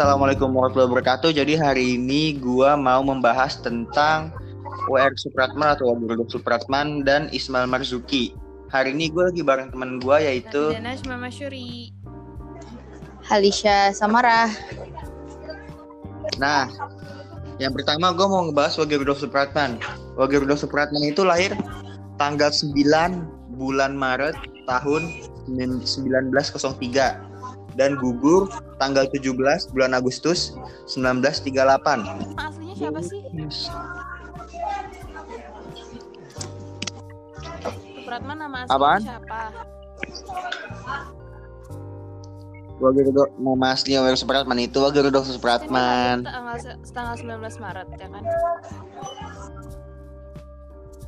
Assalamualaikum warahmatullahi wabarakatuh. Jadi hari ini gua mau membahas tentang WR Supratman atau Wagurudok Supratman dan Ismail Marzuki. Hari ini gue lagi bareng teman gue yaitu Masyuri. Halisha Samarah. Nah, yang pertama gue mau ngebahas Wage Rudolf Supratman. Wage Rudolf Supratman itu lahir tanggal 9 bulan Maret tahun 1903 dan gugur tanggal 17 bulan Agustus 1938. Nama aslinya siapa sih? Supratman nama aslinya Apaan? siapa? Wage Rudolf nama aslinya Wage Supratman itu Wage Rudolf Kan dia Supratman. tanggal tanggal 19 Maret ya kan?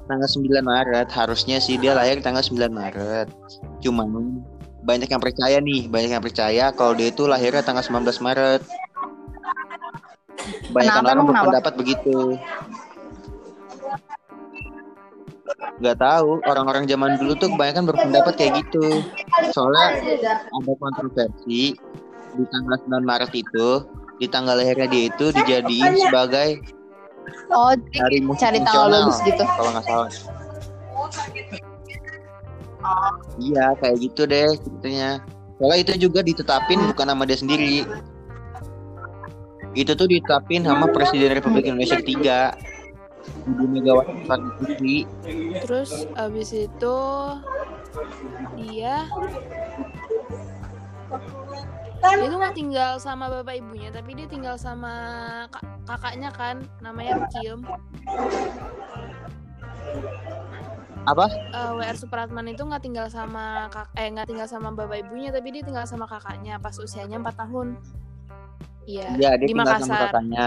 Tanggal 9 Maret harusnya sih dia lahir tanggal 9 Maret. Cuman banyak yang percaya nih, banyak yang percaya kalau dia itu lahirnya tanggal 19 Maret. Banyak Kenapa orang berpendapat begitu. Gak tahu, orang-orang zaman dulu tuh kebanyakan berpendapat kayak gitu. Soalnya ada kontroversi di tanggal 9 Maret itu, di tanggal lahirnya dia itu dijadiin sebagai Oh, hari musik cari tanggal bagus gitu. Kalau nggak salah. Iya, kayak gitu deh ceritanya. Soalnya itu juga ditetapin bukan nama dia sendiri. Itu tuh ditetapin sama Presiden Republik Indonesia ketiga. Ibu Megawati Soekarno Putri. Terus abis itu dia dia tuh nggak tinggal sama bapak ibunya tapi dia tinggal sama kak- kakaknya kan namanya Rukiem Apa? Eh, WR Supratman itu nggak tinggal sama kak eh nggak tinggal sama bapak ibunya tapi dia tinggal sama kakaknya pas usianya 4 tahun iya Iya, dia di tinggal sama Makassar kakaknya.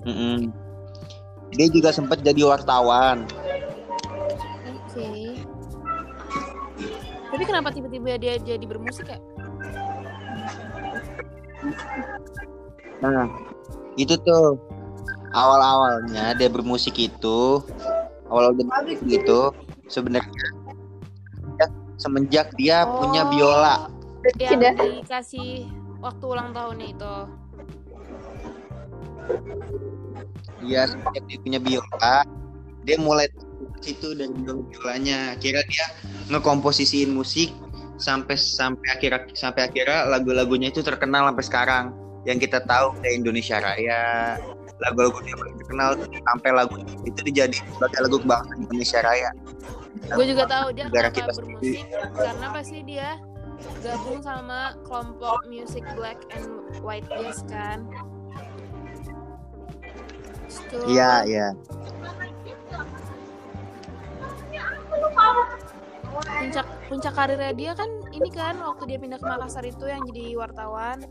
Mm-mm. Dia juga sempat jadi wartawan. oke tapi kenapa tiba-tiba dia jadi bermusik ya Nah, itu tuh awal-awalnya dia bermusik itu, awal dia bermusik itu sebenarnya semenjak, semenjak dia punya Oh, biola. yang Tidak. dikasih waktu ulang tahunnya itu Dia semenjak dia punya biola, dia mulai situ dari biola biolanya. Kira dia ngekomposisiin musik sampai sampai akhir sampai akhirnya lagu-lagunya itu terkenal sampai sekarang. Yang kita tahu kayak Indonesia Raya, lagu-lagu dia paling terkenal sampai lagu itu dijadiin sebagai lagu kebangsaan Indonesia Raya. gue juga tahu dia kenapa kita bermusik karena pasti dia gabung sama kelompok music black and white jazz kan Iya, iya. puncak puncak karirnya dia kan ini kan waktu dia pindah ke Makassar itu yang jadi wartawan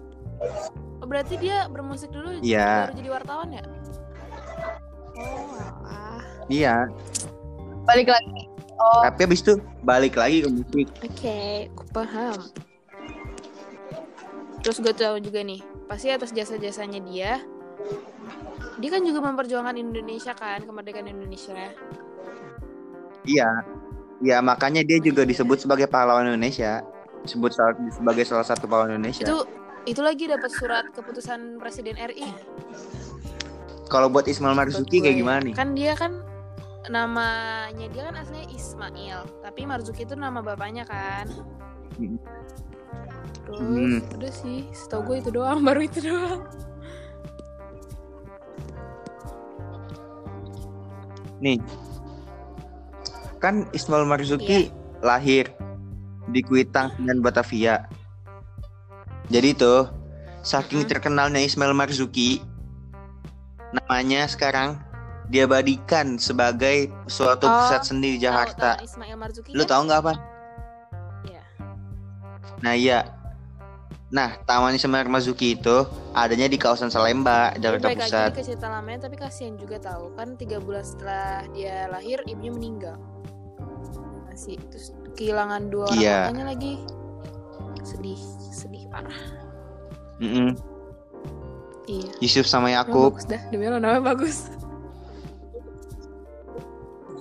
berarti dia bermusik dulu Iya. baru jadi wartawan ya oh alah Iya, Balik lagi. Oh, tapi habis itu balik lagi ke musik. Oke, aku paham. Terus gue tahu juga nih, pasti atas jasa-jasanya dia, dia kan juga memperjuangkan Indonesia kan, kemerdekaan Indonesia. Iya. Iya, makanya dia juga disebut sebagai pahlawan Indonesia. Disebut salah- sebagai salah satu pahlawan Indonesia. Itu itu lagi dapat surat keputusan Presiden RI. Kalau buat Ismail Marzuki kayak gimana nih? Kan dia kan namanya dia kan aslinya Ismail, tapi Marzuki itu nama bapaknya kan. Hmm. Terus Hmm. udah sih, setahu gue itu doang, baru itu doang. Nih. Kan Ismail Marzuki lahir di Kuitang dan Batavia. Jadi tuh, saking Hmm. terkenalnya Ismail Marzuki, namanya sekarang diabadikan sebagai suatu Oh, pusat seni di Tahu, Jakarta. tahu Ismail Marzuki Lu kan? tahu nggak apa? Iya. Nah iya. Nah, Taman Ismail Marzuki itu adanya di kawasan Salemba, Jakarta balik Pusat. lagi ke cerita lamanya tapi kasihan juga tahu kan tiga bulan setelah dia lahir ibunya meninggal masih terus kehilangan dua orang Iya. lagi sedih sedih parah Mm-mm. iya Yusuf sama Yakub. bagus dah demi Allah namanya bagus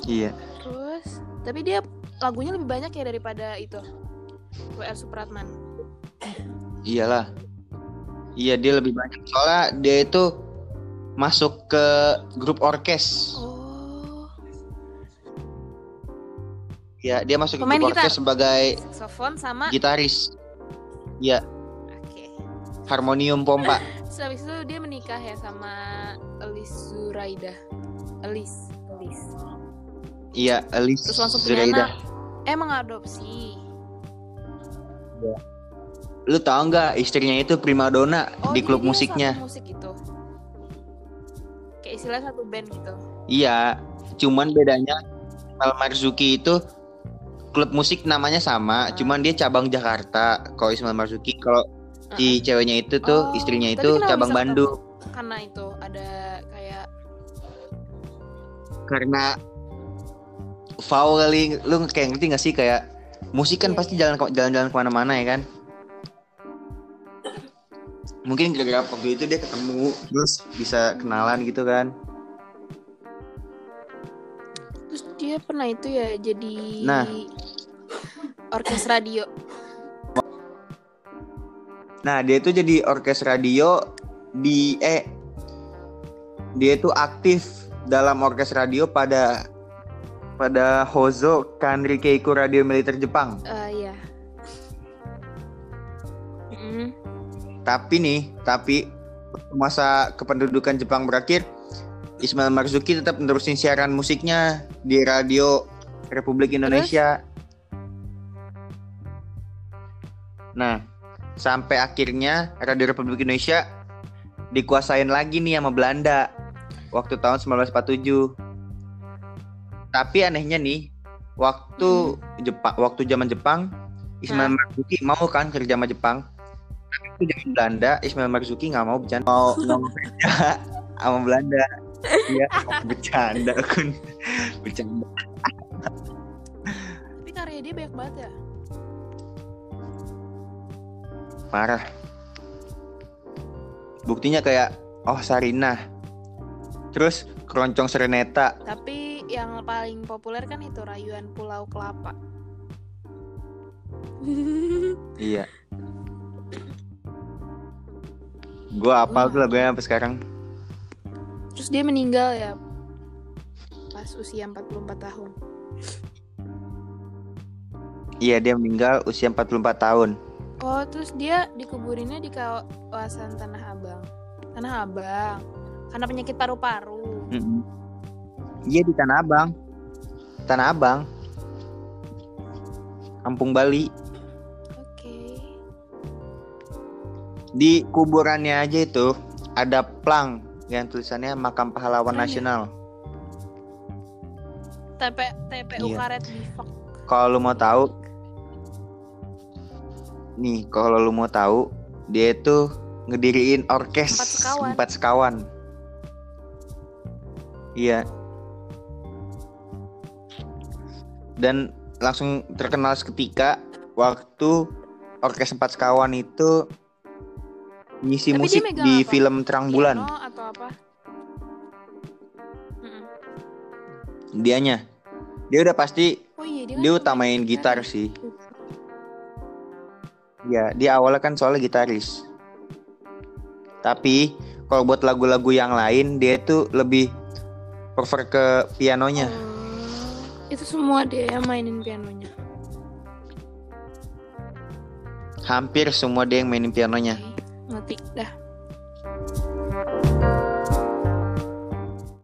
Iya. terus tapi dia lagunya lebih banyak ya daripada itu WR Supratman Iyalah. Iya dia lebih banyak soalnya dia itu masuk ke grup orkes. Oh, Ya dia masuk Pemain ke grup orkes sebagai saxophone sama gitaris. Ya Oke. harmonium pompa. Terus habis itu dia menikah ya sama Elis Zuraida. Elis, Elis. Iya Elis Terus langsung Zuraida. anak. Emang adopsi. Lu tau nggak istrinya itu primadona Oh, di klub dia musiknya? satu musik gitu. Kayak istilah satu band gitu. Iya, cuman bedanya Al Marzuki itu klub musik namanya sama, Ah. cuman dia cabang Jakarta. Kalau Ismail Marzuki, kalau si ceweknya itu tuh Oh, istrinya itu cabang Bandung. ketemu? Karena itu ada kayak Karena kali, lu kayak ngerti gak sih kayak musik kan Iya, pasti iya. jalan jalan-jalan ke mana-mana ya kan? Mungkin gara-gara waktu itu dia ketemu terus bisa kenalan gitu kan? Dia pernah itu ya jadi Nah. orkes radio. Nah, dia itu jadi orkes radio di eh dia itu aktif dalam orkes radio pada pada Hozo Kanri Keiku Radio Militer Jepang. Eh ya. Mm-mm. Tapi nih, tapi masa kependudukan Jepang berakhir, Ismail Marzuki tetap menerusin siaran musiknya di radio Republik Indonesia. Nah, sampai akhirnya Radio Republik Indonesia dikuasain lagi nih sama Belanda waktu tahun 1947. Tapi anehnya nih, waktu Jepang, waktu zaman Jepang, Ismail Marzuki mau kan kerja sama Jepang. Tapi zaman Belanda, Ismail Marzuki nggak mau bercanda, mau mau kerja sama Belanda. Iya, bercanda kun, bercanda. Tapi karya dia banyak banget ya. Parah. Buktinya kayak Oh Sarina. Terus Keroncong Sereneta. Tapi yang paling populer kan itu Rayuan Pulau Kelapa. Iya. Gua apal tuh lagunya sampai sekarang. Terus dia meninggal ya pas usia 44 tahun. Iya dia meninggal usia 44 tahun. Oh, terus dia dikuburinnya di kawasan Tanah Abang. Tanah Abang. Karena penyakit paru-paru. Iya di Tanah Abang. Tanah Abang. Kampung Bali. Oke. Di kuburannya aja itu ada plang yang tulisannya Makam Pahlawan ya. Nasional. TP TPU Iya. Karet Bifak. Kalau lu mau tahu nih, kalau lu mau tahu dia itu ngediriin orkes Empat sekawan. empat sekawan. Iya. Dan langsung terkenal seketika waktu orkes empat sekawan itu ngisi Tapi musik di apa? film Terang Bulan. Piano atau apa? Mm-mm. Dianya. Dia udah pasti Oh iya dia, dia kan utamain gitar ya. sih. Ya, dia awalnya kan soalnya gitaris. Tapi kalau buat lagu-lagu yang lain dia itu lebih prefer ke pianonya. Oh, itu semua dia yang mainin pianonya. Hampir semua dia yang mainin pianonya. Ngerti dah.